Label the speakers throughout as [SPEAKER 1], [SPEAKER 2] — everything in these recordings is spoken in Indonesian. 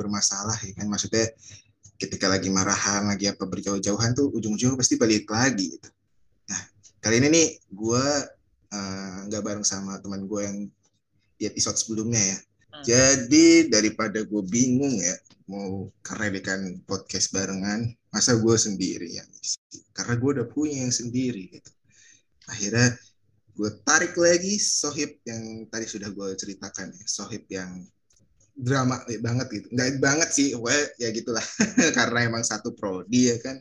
[SPEAKER 1] bermasalah ya kan? Maksudnya ketika lagi marahan lagi apa berjauh-jauhan tuh ujung-ujungnya pasti balik lagi gitu. Nah kali ini nih gue uh, nggak bareng sama teman gue yang di episode sebelumnya ya. Hmm. jadi daripada gue bingung ya mau karena dia kan podcast barengan masa gue sendiri ya karena gue udah punya yang sendiri gitu. Akhirnya gue tarik lagi Sohib yang tadi sudah gue ceritakan ya. Sohib yang drama banget gitu. Nggak banget sih well ya gitulah. Karena emang satu pro dia kan?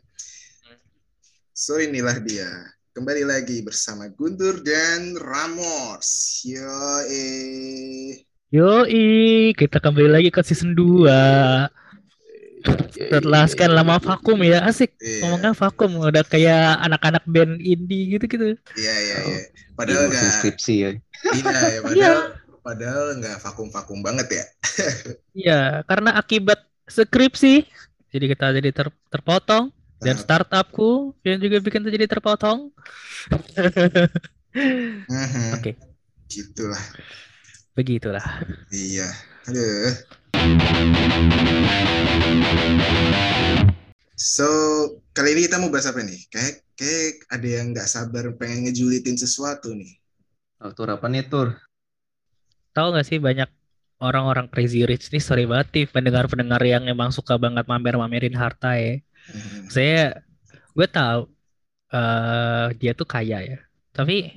[SPEAKER 1] So inilah dia. Kembali lagi bersama Guntur dan Ramos. Yo eh
[SPEAKER 2] yo kita kembali lagi ke season 2 setelah sekian lama vakum ya asik. Yeah. ngomongnya vakum udah kayak anak-anak band indie gitu gitu
[SPEAKER 1] iya iya. Iya padahal nggak skripsi ya. Iya ya padahal yeah. Padahal nggak vakum-vakum banget ya
[SPEAKER 2] iya karena akibat skripsi jadi kita jadi ter terpotong dan nah. startupku yang juga bikin jadi terpotong
[SPEAKER 1] mhm. oke okay. gitulah
[SPEAKER 2] begitulah
[SPEAKER 1] iya aduh So, kali ini kita mau bahas apa nih? Kayak, kayak ada yang nggak sabar pengen ngejulitin sesuatu nih.
[SPEAKER 3] Oh, tur apa nih, Tur?
[SPEAKER 2] Tahu nggak sih banyak orang-orang crazy rich nih, sorry banget nih, pendengar-pendengar yang emang suka banget mamer-mamerin harta ya. Hmm. Saya, gue tahu uh, dia tuh kaya ya. Tapi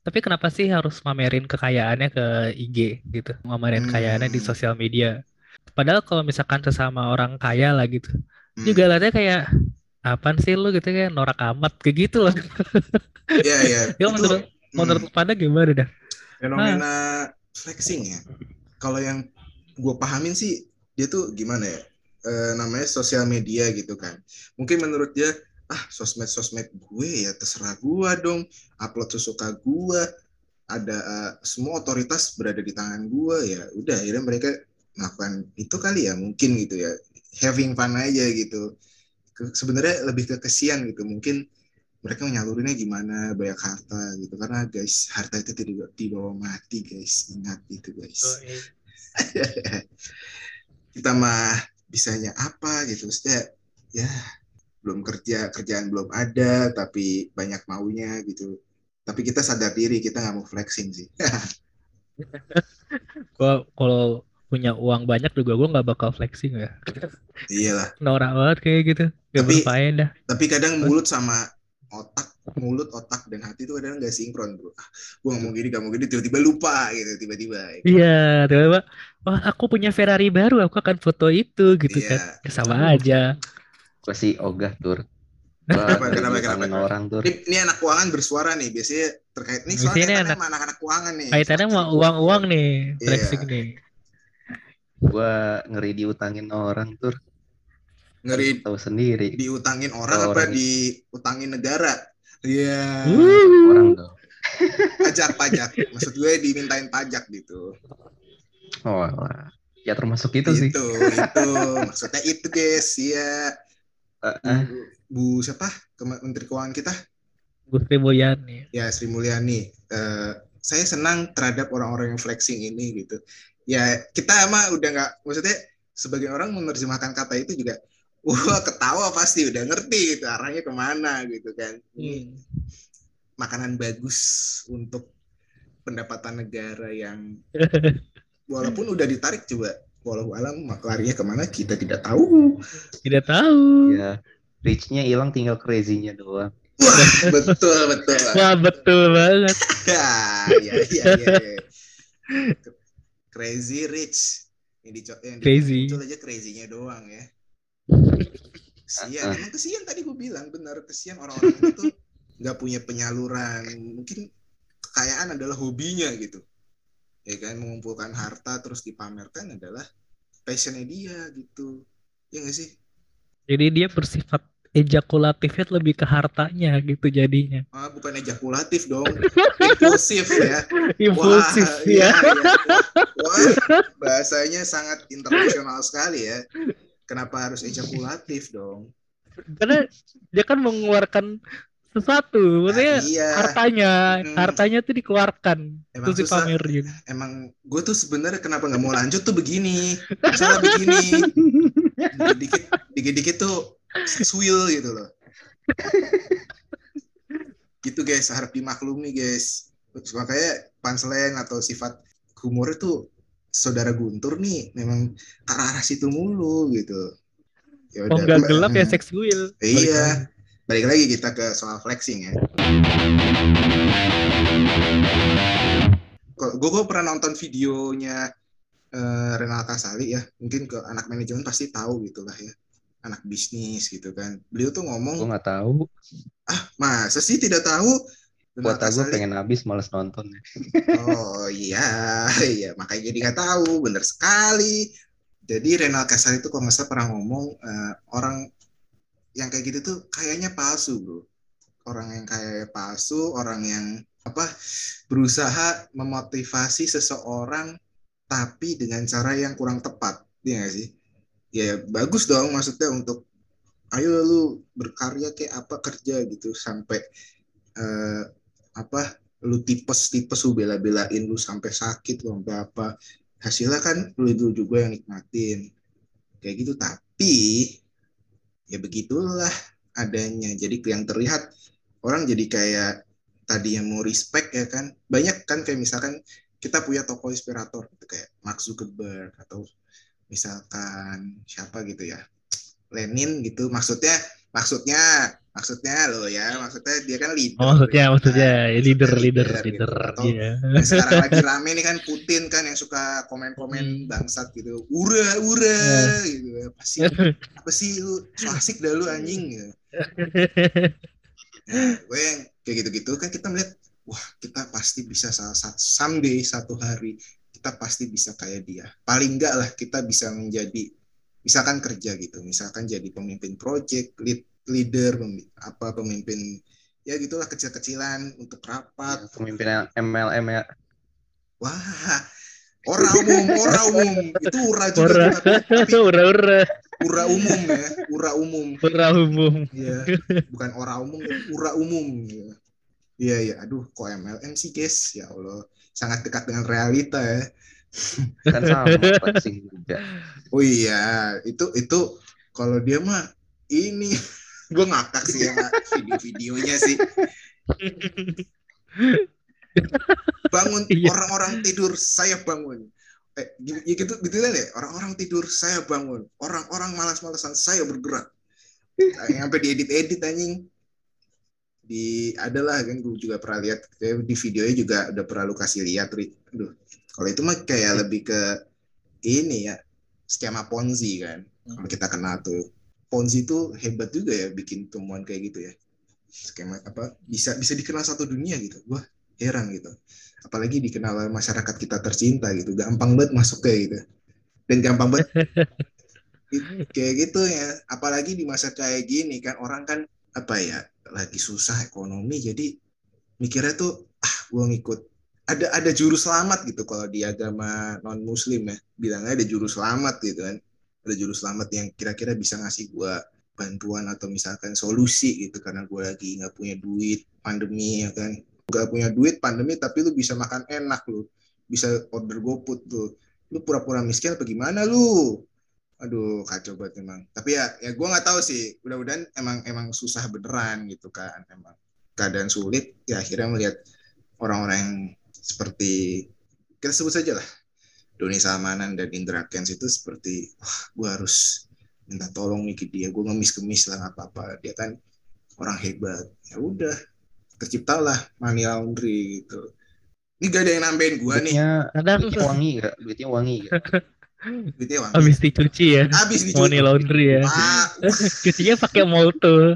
[SPEAKER 2] tapi kenapa sih harus mamerin kekayaannya ke IG gitu? Mamerin hmm. kekayaannya di sosial media. Padahal kalau misalkan sesama orang kaya lah gitu, hmm. juga lihatnya kayak apaan sih lu gitu kayak norak amat kayak gitu loh.
[SPEAKER 1] Iya iya.
[SPEAKER 2] ya menurut hmm. menurut pada gimana dah?
[SPEAKER 1] Fenomena ah. flexing ya. Kalau yang gue pahamin sih dia tuh gimana ya? E, namanya sosial media gitu kan. Mungkin menurut dia ah sosmed sosmed gue ya terserah gue dong upload sesuka gue ada uh, semua otoritas berada di tangan gue ya udah akhirnya mereka melakukan itu kali ya mungkin gitu ya having fun aja gitu sebenarnya lebih ke kesian gitu mungkin mereka menyalurinnya gimana banyak harta gitu. Karena guys harta itu tidak dibawa mati guys. Ingat itu guys. Oh, iya. kita mah bisanya apa gitu. Maksudnya ya belum kerja kerjaan belum ada tapi banyak maunya gitu. Tapi kita sadar diri kita nggak mau flexing sih.
[SPEAKER 2] Gua kalau punya uang banyak juga gue nggak bakal flexing ya.
[SPEAKER 1] Iyalah.
[SPEAKER 2] Norak banget kayak gitu. Gak tapi,
[SPEAKER 1] dah. tapi kadang mulut sama otak mulut otak dan hati itu kadang nggak sinkron bro ah, gue ngomong gini gak mau gini tiba-tiba lupa gitu tiba-tiba
[SPEAKER 2] iya tiba-tiba wah aku punya Ferrari baru aku akan foto itu gitu iya. kan ya, sama aja
[SPEAKER 3] Gue sih ogah tur.
[SPEAKER 1] Kenapa, kenapa, kenapa, orang tur. Ini, ini anak keuangan bersuara nih, biasanya terkait nih soalnya ini anak, anak-anak keuangan nih.
[SPEAKER 2] Kaitannya mau uang-uang nih, flexing yeah. nih.
[SPEAKER 3] Gue ngeri diutangin orang tur.
[SPEAKER 1] Ngeri
[SPEAKER 3] tahu sendiri.
[SPEAKER 1] Diutangin orang Tau apa orang diutangin negara? Iya.
[SPEAKER 3] Yeah. Orang dong.
[SPEAKER 1] Pajak, pajak. Maksud gue dimintain pajak gitu.
[SPEAKER 3] Oh, lah. Ya termasuk itu, itu sih.
[SPEAKER 1] Itu, itu. Maksudnya itu guys, ya Uh, uh. Bu, Bu siapa? Menteri Keuangan kita?
[SPEAKER 2] Bu Sri Mulyani.
[SPEAKER 1] Ya, Sri Mulyani. Uh, saya senang terhadap orang-orang yang flexing ini gitu. Ya, kita emang udah nggak, maksudnya sebagai orang menerjemahkan kata itu juga, wah ketawa pasti udah ngerti gitu arahnya ke mana gitu kan. Hmm. Makanan bagus untuk pendapatan negara yang walaupun udah ditarik coba walau alam larinya ke mana kita tidak tahu.
[SPEAKER 2] Tidak tahu.
[SPEAKER 3] Ya reachnya hilang tinggal crazy-nya doang.
[SPEAKER 1] Wah, betul betul.
[SPEAKER 2] Wah betul banget.
[SPEAKER 1] Ya ya ya, ya. crazy rich. Yang di yang
[SPEAKER 2] crazy.
[SPEAKER 1] muncul aja crazy-nya doang ya kesian. Uh. emang kesian tadi gue bilang benar kesian orang-orang itu nggak punya penyaluran. Mungkin kekayaan adalah hobinya gitu. Ya kan mengumpulkan harta terus dipamerkan adalah passionnya dia gitu. Ya gak sih?
[SPEAKER 2] Jadi dia bersifat ejakulatifnya lebih ke hartanya gitu jadinya.
[SPEAKER 1] Ah bukan ejakulatif dong. Impulsif ya.
[SPEAKER 2] Impulsif Wah, ya, ya.
[SPEAKER 1] Wah, bahasanya sangat internasional sekali ya kenapa harus ejakulatif dong
[SPEAKER 2] karena dia kan mengeluarkan sesuatu. Maksudnya
[SPEAKER 1] Nah, iya.
[SPEAKER 2] hartanya,
[SPEAKER 1] Mm.
[SPEAKER 2] hartanya tuh dikeluarkan.
[SPEAKER 1] Emang
[SPEAKER 2] Terus
[SPEAKER 1] susah.
[SPEAKER 2] dipamerin.
[SPEAKER 1] Emang gue tuh sebenarnya kenapa nggak mau lanjut tuh begini. Masalah begini. Dikit-dikit, dikit-dikit tuh seksuil gitu loh. gitu guys, harap dimaklumi guys. Makanya punchline atau sifat humor itu saudara Guntur nih memang ke arah situ mulu gitu. Ya
[SPEAKER 2] Oh
[SPEAKER 1] udah, Mbak.
[SPEAKER 2] gelap ya
[SPEAKER 1] Hmm.
[SPEAKER 2] seksuil.
[SPEAKER 1] Iya. Balik lagi kita ke soal flexing ya. Gue gue pernah nonton videonya eh, Renal Kasali ya. Mungkin ke anak manajemen pasti tahu gitu lah ya. Anak bisnis gitu kan. Beliau tuh
[SPEAKER 3] Gue
[SPEAKER 1] ngomong,
[SPEAKER 3] nggak tahu.
[SPEAKER 1] ah masa sih tidak tahu?
[SPEAKER 3] Aku
[SPEAKER 1] Kasali-
[SPEAKER 3] pengen habis males nonton.
[SPEAKER 1] Oh iya, iya makanya jadi nggak tahu, bener sekali. Jadi Renal Kasali itu kalau nggak salah pernah ngomong eh, orang yang kayak gitu tuh kayaknya palsu bro. Orang yang kayak palsu, orang yang apa berusaha memotivasi seseorang tapi dengan cara yang kurang tepat, iya nggak sih? Ya bagus dong maksudnya untuk ayo lu berkarya kayak apa kerja gitu sampai eh, apa lu tipes tipes lu bela-belain lu sampai sakit lu sampai apa. Hasilnya kan lu itu juga yang nikmatin. Kayak gitu. Tapi ya begitulah adanya. Jadi yang terlihat orang jadi kayak tadi yang mau respect ya kan. Banyak kan kayak misalkan kita punya toko inspirator gitu kayak Mark Zuckerberg atau misalkan siapa gitu ya. Lenin gitu. Maksudnya maksudnya maksudnya lo ya maksudnya dia kan leader
[SPEAKER 2] Oh, maksudnya,
[SPEAKER 1] gitu
[SPEAKER 2] maksudnya leader,
[SPEAKER 1] Maksudnya
[SPEAKER 2] leader,
[SPEAKER 1] gitu.
[SPEAKER 2] leader.
[SPEAKER 1] Atau
[SPEAKER 2] Iya.
[SPEAKER 1] yang sekarang lagi rame nih kan Putin kan yang suka komen-komen
[SPEAKER 2] Hmm.
[SPEAKER 1] bangsat gitu ura ura
[SPEAKER 2] Iya.
[SPEAKER 1] gitu apa sih apa sih lu so asik dah lu anjing gitu. Nah, gue yang kayak gitu-gitu kan kita melihat wah kita pasti bisa salah satu someday satu hari kita pasti bisa kayak dia paling enggak lah kita bisa menjadi misalkan kerja gitu misalkan jadi pemimpin project lead leader pemi- apa pemimpin ya gitulah kecil-kecilan untuk rapat
[SPEAKER 3] Pemimpin MLM ya.
[SPEAKER 1] Wah, ora umum, ora umum. Itu ura juga
[SPEAKER 2] Ura.
[SPEAKER 1] tuh, tapi, tapi
[SPEAKER 2] ura ura
[SPEAKER 1] ura umum ya, ura umum.
[SPEAKER 2] ura umum.
[SPEAKER 1] Iya, bukan ora umum, ura umum. Iya. Iya, iya. Aduh, kok MLM sih, guys? Ya Allah, sangat dekat dengan realita ya.
[SPEAKER 3] Kan sama flexing juga.
[SPEAKER 1] Oh iya, itu itu kalau dia mah ini gue ngakak sih sama video-videonya sih. Bangun
[SPEAKER 2] Iya.
[SPEAKER 1] orang-orang tidur, saya bangun. Eh, gitu, ya gitu, gitu kan ya. Orang-orang tidur, saya bangun. Orang-orang malas-malasan, saya bergerak. Sampai diedit-edit anjing. Di adalah kan gue juga pernah lihat di videonya juga udah pernah lu kasih lihat, Ri. Aduh, kalau itu mah kayak lebih ke ini ya skema Ponzi kan. Kalau kita kenal tuh Ponzi itu hebat juga ya bikin temuan kayak gitu ya. Skema apa bisa bisa dikenal satu dunia gitu. Wah, heran gitu. Apalagi dikenal oleh masyarakat kita tercinta gitu. Gampang banget masuk kayak gitu. Dan gampang banget kayak gitu ya. Apalagi di masa kayak gini kan orang kan apa ya lagi susah ekonomi jadi mikirnya tuh ah gua ngikut ada ada juru selamat gitu kalau di agama non muslim ya. Bilangnya ada juru selamat gitu kan. Ada juru selamat yang kira-kira bisa ngasih gua bantuan atau misalkan solusi gitu karena gua lagi nggak punya duit pandemi ya kan. Nggak punya duit pandemi tapi lu bisa makan enak lu. Bisa order GoFood tuh. Lu pura-pura miskin apa gimana lu? Aduh kacau banget emang. Tapi ya ya gua nggak tahu sih. Mudah-mudahan emang emang susah beneran gitu kan. Emang keadaan sulit ya akhirnya melihat orang-orang yang seperti kita sebut saja lah Doni Salmanan dan Indra Kens itu seperti wah gue harus minta tolong nih ke dia gue ngemis-kemis lah nggak apa-apa dia kan orang hebat ya udah terciptalah money laundry gitu ini gak ada yang nambahin gue nih
[SPEAKER 2] Kadang
[SPEAKER 3] duitnya wangi gak? Duitnya wangi gak?
[SPEAKER 1] duitnya wangi
[SPEAKER 2] habis dicuci ya.
[SPEAKER 1] habis dicuci
[SPEAKER 2] Money laundry ya.
[SPEAKER 1] Ah,
[SPEAKER 2] Cucinya pakai molto.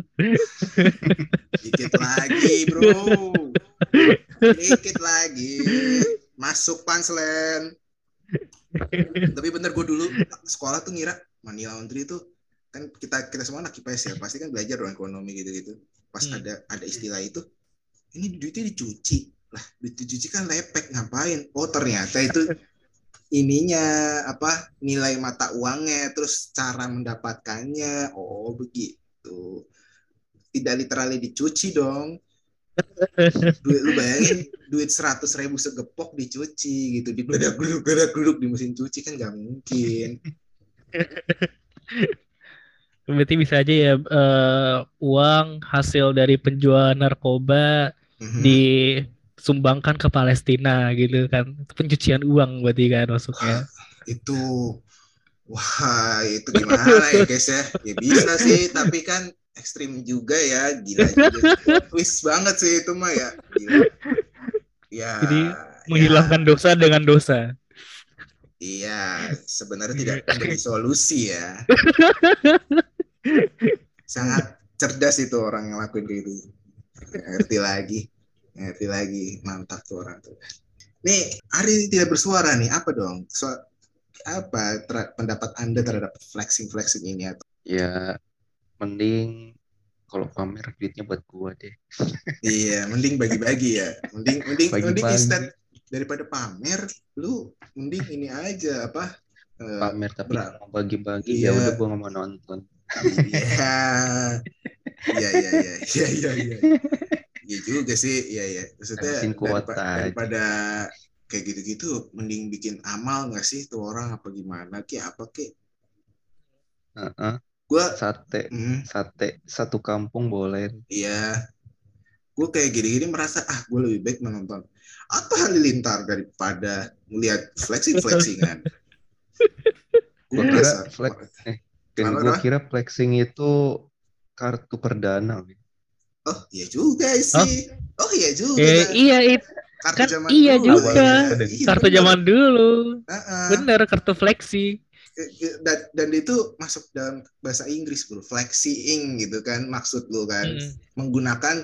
[SPEAKER 1] dikit lagi bro dikit lagi. Masuk punchline tapi bener gue dulu sekolah tuh ngira money laundry itu kan kita kita semua anak IPS ya pasti kan belajar dong ekonomi gitu gitu pas
[SPEAKER 2] Hmm.
[SPEAKER 1] ada ada istilah itu ini duitnya dicuci. Lah duit dicuci kan lepek ngapain? Oh ternyata itu ininya apa nilai mata uangnya terus cara mendapatkannya. Oh begitu. Tidak literally dicuci dong duit lu bayangin duit seratus ribu segepok dicuci gitu di geluduk geledak geluduk di mesin cuci kan nggak mungkin
[SPEAKER 2] Berarti bisa aja ya eh, uang hasil dari penjualan narkoba
[SPEAKER 1] Mhm.
[SPEAKER 2] disumbangkan ke Palestina gitu kan. Pencucian uang berarti kan masuknya.
[SPEAKER 1] itu wah itu gimana ya guys ya ya bisa sih tapi kan ekstrim juga ya. Gila juga twist banget sih itu mah ya. Gila. ya
[SPEAKER 2] Jadi,
[SPEAKER 1] ya,
[SPEAKER 2] Menghilangkan dosa dengan dosa.
[SPEAKER 1] iya sebenarnya tidak menjadi solusi ya. Sangat cerdas itu orang yang lakuin kayak gitu. Ngerti lagi. Ngerti lagi. Mantap tuh orang tuh. Nih Ari tidak bersuara nih. Apa dong? So, apa pendapat anda terhadap flexing flexing ini? Atau
[SPEAKER 3] Ya, mending kalau pamer duitnya buat gua deh.
[SPEAKER 1] iya mending bagi-bagi ya mending mending mending
[SPEAKER 3] Bagi-bagi.
[SPEAKER 1] instead daripada pamer lu mending ini aja apa eh,
[SPEAKER 3] Pamer tapi bagi-bagi
[SPEAKER 1] Iya.
[SPEAKER 3] ya udah gua mau nonton.
[SPEAKER 1] Iya. Iya iya iya iya iya iya. Iya juga sih, iya iya. Maksudnya
[SPEAKER 3] Habisin kuota
[SPEAKER 1] daripa-
[SPEAKER 3] aja.
[SPEAKER 1] daripada kayak gitu-gitu mending bikin amal nggak sih tuh orang apa gimana ki apa ki?
[SPEAKER 3] Heeh.
[SPEAKER 1] Gua
[SPEAKER 3] Sate,
[SPEAKER 1] hmm,
[SPEAKER 3] sate satu kampung boleh.
[SPEAKER 1] iya. Gue kayak gini-gini merasa ah gue lebih baik menonton Atta Halilintar daripada melihat flexing-flexingan. Gue
[SPEAKER 3] Gua kira flex- eh,
[SPEAKER 1] kenapa?
[SPEAKER 3] kira flexing itu kartu perdana.
[SPEAKER 1] Oh iya juga sih. Oh iya juga.
[SPEAKER 2] Eh, iya itu
[SPEAKER 1] Kartu
[SPEAKER 2] kan
[SPEAKER 1] zaman
[SPEAKER 2] iya
[SPEAKER 1] dulu,
[SPEAKER 2] juga.
[SPEAKER 1] ya. Iya,
[SPEAKER 2] kartu zaman dulu.
[SPEAKER 1] Heeh.
[SPEAKER 2] Bener kartu flexi.
[SPEAKER 1] Dan, dan itu masuk dalam bahasa Inggris bro. Flexing gitu kan maksud lu kan.
[SPEAKER 2] Mm.
[SPEAKER 1] menggunakan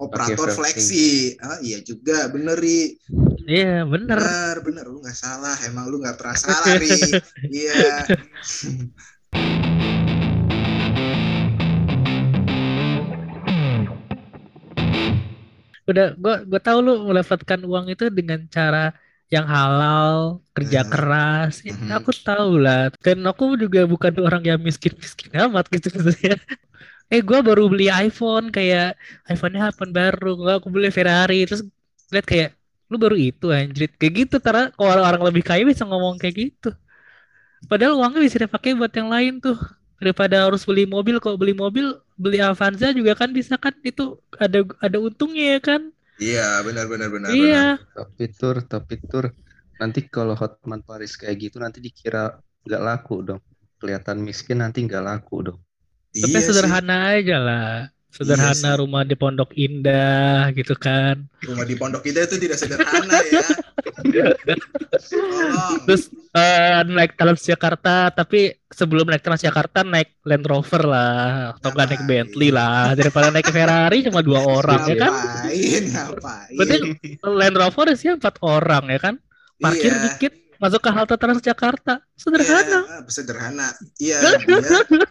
[SPEAKER 1] operator
[SPEAKER 3] Oke,
[SPEAKER 1] flexi. Ah iya juga bener ri.
[SPEAKER 2] Iya bener.
[SPEAKER 1] bener bener. Lu nggak salah emang lu nggak pernah salah ri. Iya.
[SPEAKER 2] Udah gua gua tahu lu mendapatkan uang itu dengan cara yang halal, kerja
[SPEAKER 1] Hmm.
[SPEAKER 2] keras. Ya,
[SPEAKER 1] Mhm.
[SPEAKER 2] aku tahu lah. Dan aku juga bukan orang yang miskin-miskin amat gitu maksudnya. Eh gua baru beli iPhone kayak iPhone-nya iPhone baru, gua aku beli Ferrari terus lihat kayak lu baru itu anjrit kayak gitu karena kalau orang-orang lebih kaya bisa ngomong kayak gitu. Padahal uangnya bisa dipakai buat yang lain tuh daripada harus beli mobil kok beli mobil beli Avanza juga kan bisa kan itu ada ada untungnya ya kan
[SPEAKER 1] iya benar benar benar
[SPEAKER 2] iya
[SPEAKER 3] Tapi tur, tapi tur. Nanti kalau Hotman Paris kayak gitu nanti dikira nggak laku dong. Kelihatan miskin nanti nggak laku dong.
[SPEAKER 1] benar.
[SPEAKER 2] tapi
[SPEAKER 1] iya sih
[SPEAKER 2] sederhana aja lah sederhana
[SPEAKER 1] sih.
[SPEAKER 2] rumah di Pondok Indah gitu kan
[SPEAKER 1] rumah di Pondok Indah itu tidak sederhana ya
[SPEAKER 2] terus eh, naik Transjakarta tapi sebelum naik Transjakarta naik Land Rover lah atau nggak naik? Bentley lah daripada naik Ferrari cuma dua orang ya kan
[SPEAKER 1] ngapain
[SPEAKER 2] berarti Land Rover isinya empat orang ya kan parkir
[SPEAKER 1] Iya.
[SPEAKER 2] dikit masuk ke halte Transjakarta sederhana
[SPEAKER 1] Iya, sederhana. Iya, dia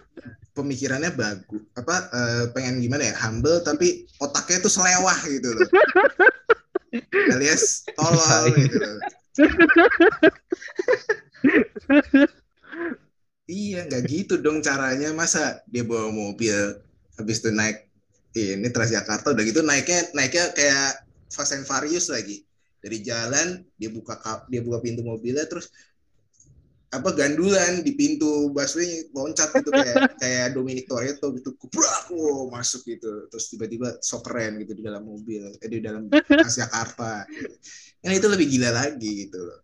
[SPEAKER 1] pemikirannya bagus. Apa eh, pengen gimana ya? Humble tapi otaknya tuh selewah gitu loh. Alias tolol gitu loh. Iya, nggak gitu dong caranya. Masa dia bawa mobil habis itu naik ini Transjakarta udah gitu naiknya naiknya kayak Fast and Furious lagi. Dari jalan dia buka kap- dia buka pintu mobilnya terus apa gandulan di pintu busway loncat gitu kayak kayak Dominic Toretto gitu kubrak wow, masuk gitu terus tiba-tiba sok keren gitu di dalam mobil eh, di dalam Transjakarta gitu. yang itu lebih gila lagi gitu loh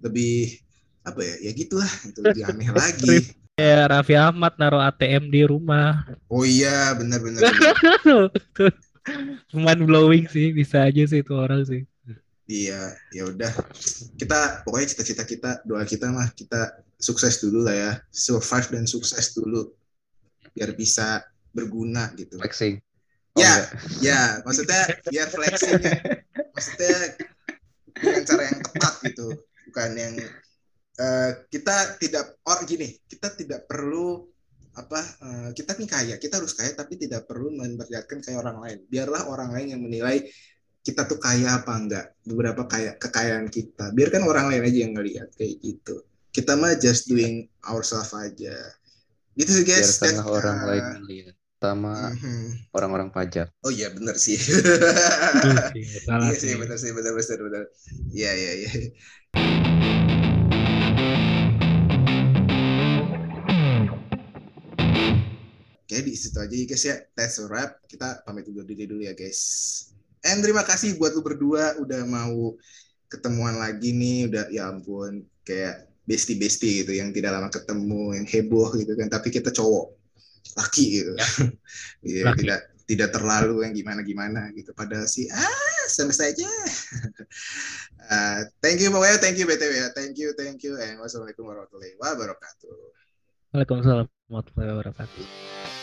[SPEAKER 1] lebih apa ya ya gitulah itu lebih aneh lagi
[SPEAKER 2] kayak Raffi Ahmad naruh ATM di rumah
[SPEAKER 1] oh iya benar benar
[SPEAKER 2] mind blowing sih bisa aja sih itu orang sih
[SPEAKER 1] iya ya udah kita pokoknya cita-cita kita doa kita mah kita sukses dulu lah ya survive dan sukses dulu biar bisa berguna gitu
[SPEAKER 3] Flexing. Oh,
[SPEAKER 1] Ya.
[SPEAKER 3] enggak.
[SPEAKER 1] Ya, maksudnya biar flexing ya. Maksudnya dengan cara yang tepat gitu, bukan yang eh, kita tidak or gini, kita tidak perlu apa eh, kita nih kaya, kita harus kaya tapi tidak perlu memperlihatkan kayak orang lain. Biarlah orang lain yang menilai kita tuh kaya apa enggak, beberapa kaya kekayaan kita. Biarkan orang lain aja yang ngelihat kayak gitu. Kita mah just doing ourselves aja. Gitu sih guys.
[SPEAKER 3] Biarkanlah
[SPEAKER 1] That,
[SPEAKER 3] orang
[SPEAKER 1] uh,
[SPEAKER 3] lain melihat. sama
[SPEAKER 1] Mhm.
[SPEAKER 3] orang-orang pajak.
[SPEAKER 1] Oh iya benar sih. Iya sih
[SPEAKER 2] sih.
[SPEAKER 1] benar sih benar benar benar. Iya iya iya. Oke di situ aja ya guys ya. That's a wrap. Kita pamit undur diri dulu ya guys. And terima kasih buat lu berdua udah mau ketemuan lagi nih. Udah ya ampun kayak bestie-bestie gitu yang tidak lama ketemu, yang heboh gitu kan. Tapi kita cowok laki gitu. Iya
[SPEAKER 2] Laki.
[SPEAKER 1] tidak tidak terlalu yang gimana-gimana gitu. Padahal sih ah sama saja. Uh, thank you pokoknya thank you BTW ya. Thank you, thank you. And wassalamualaikum warahmatullahi wabarakatuh.
[SPEAKER 2] Waalaikumsalam warahmatullahi wabarakatuh.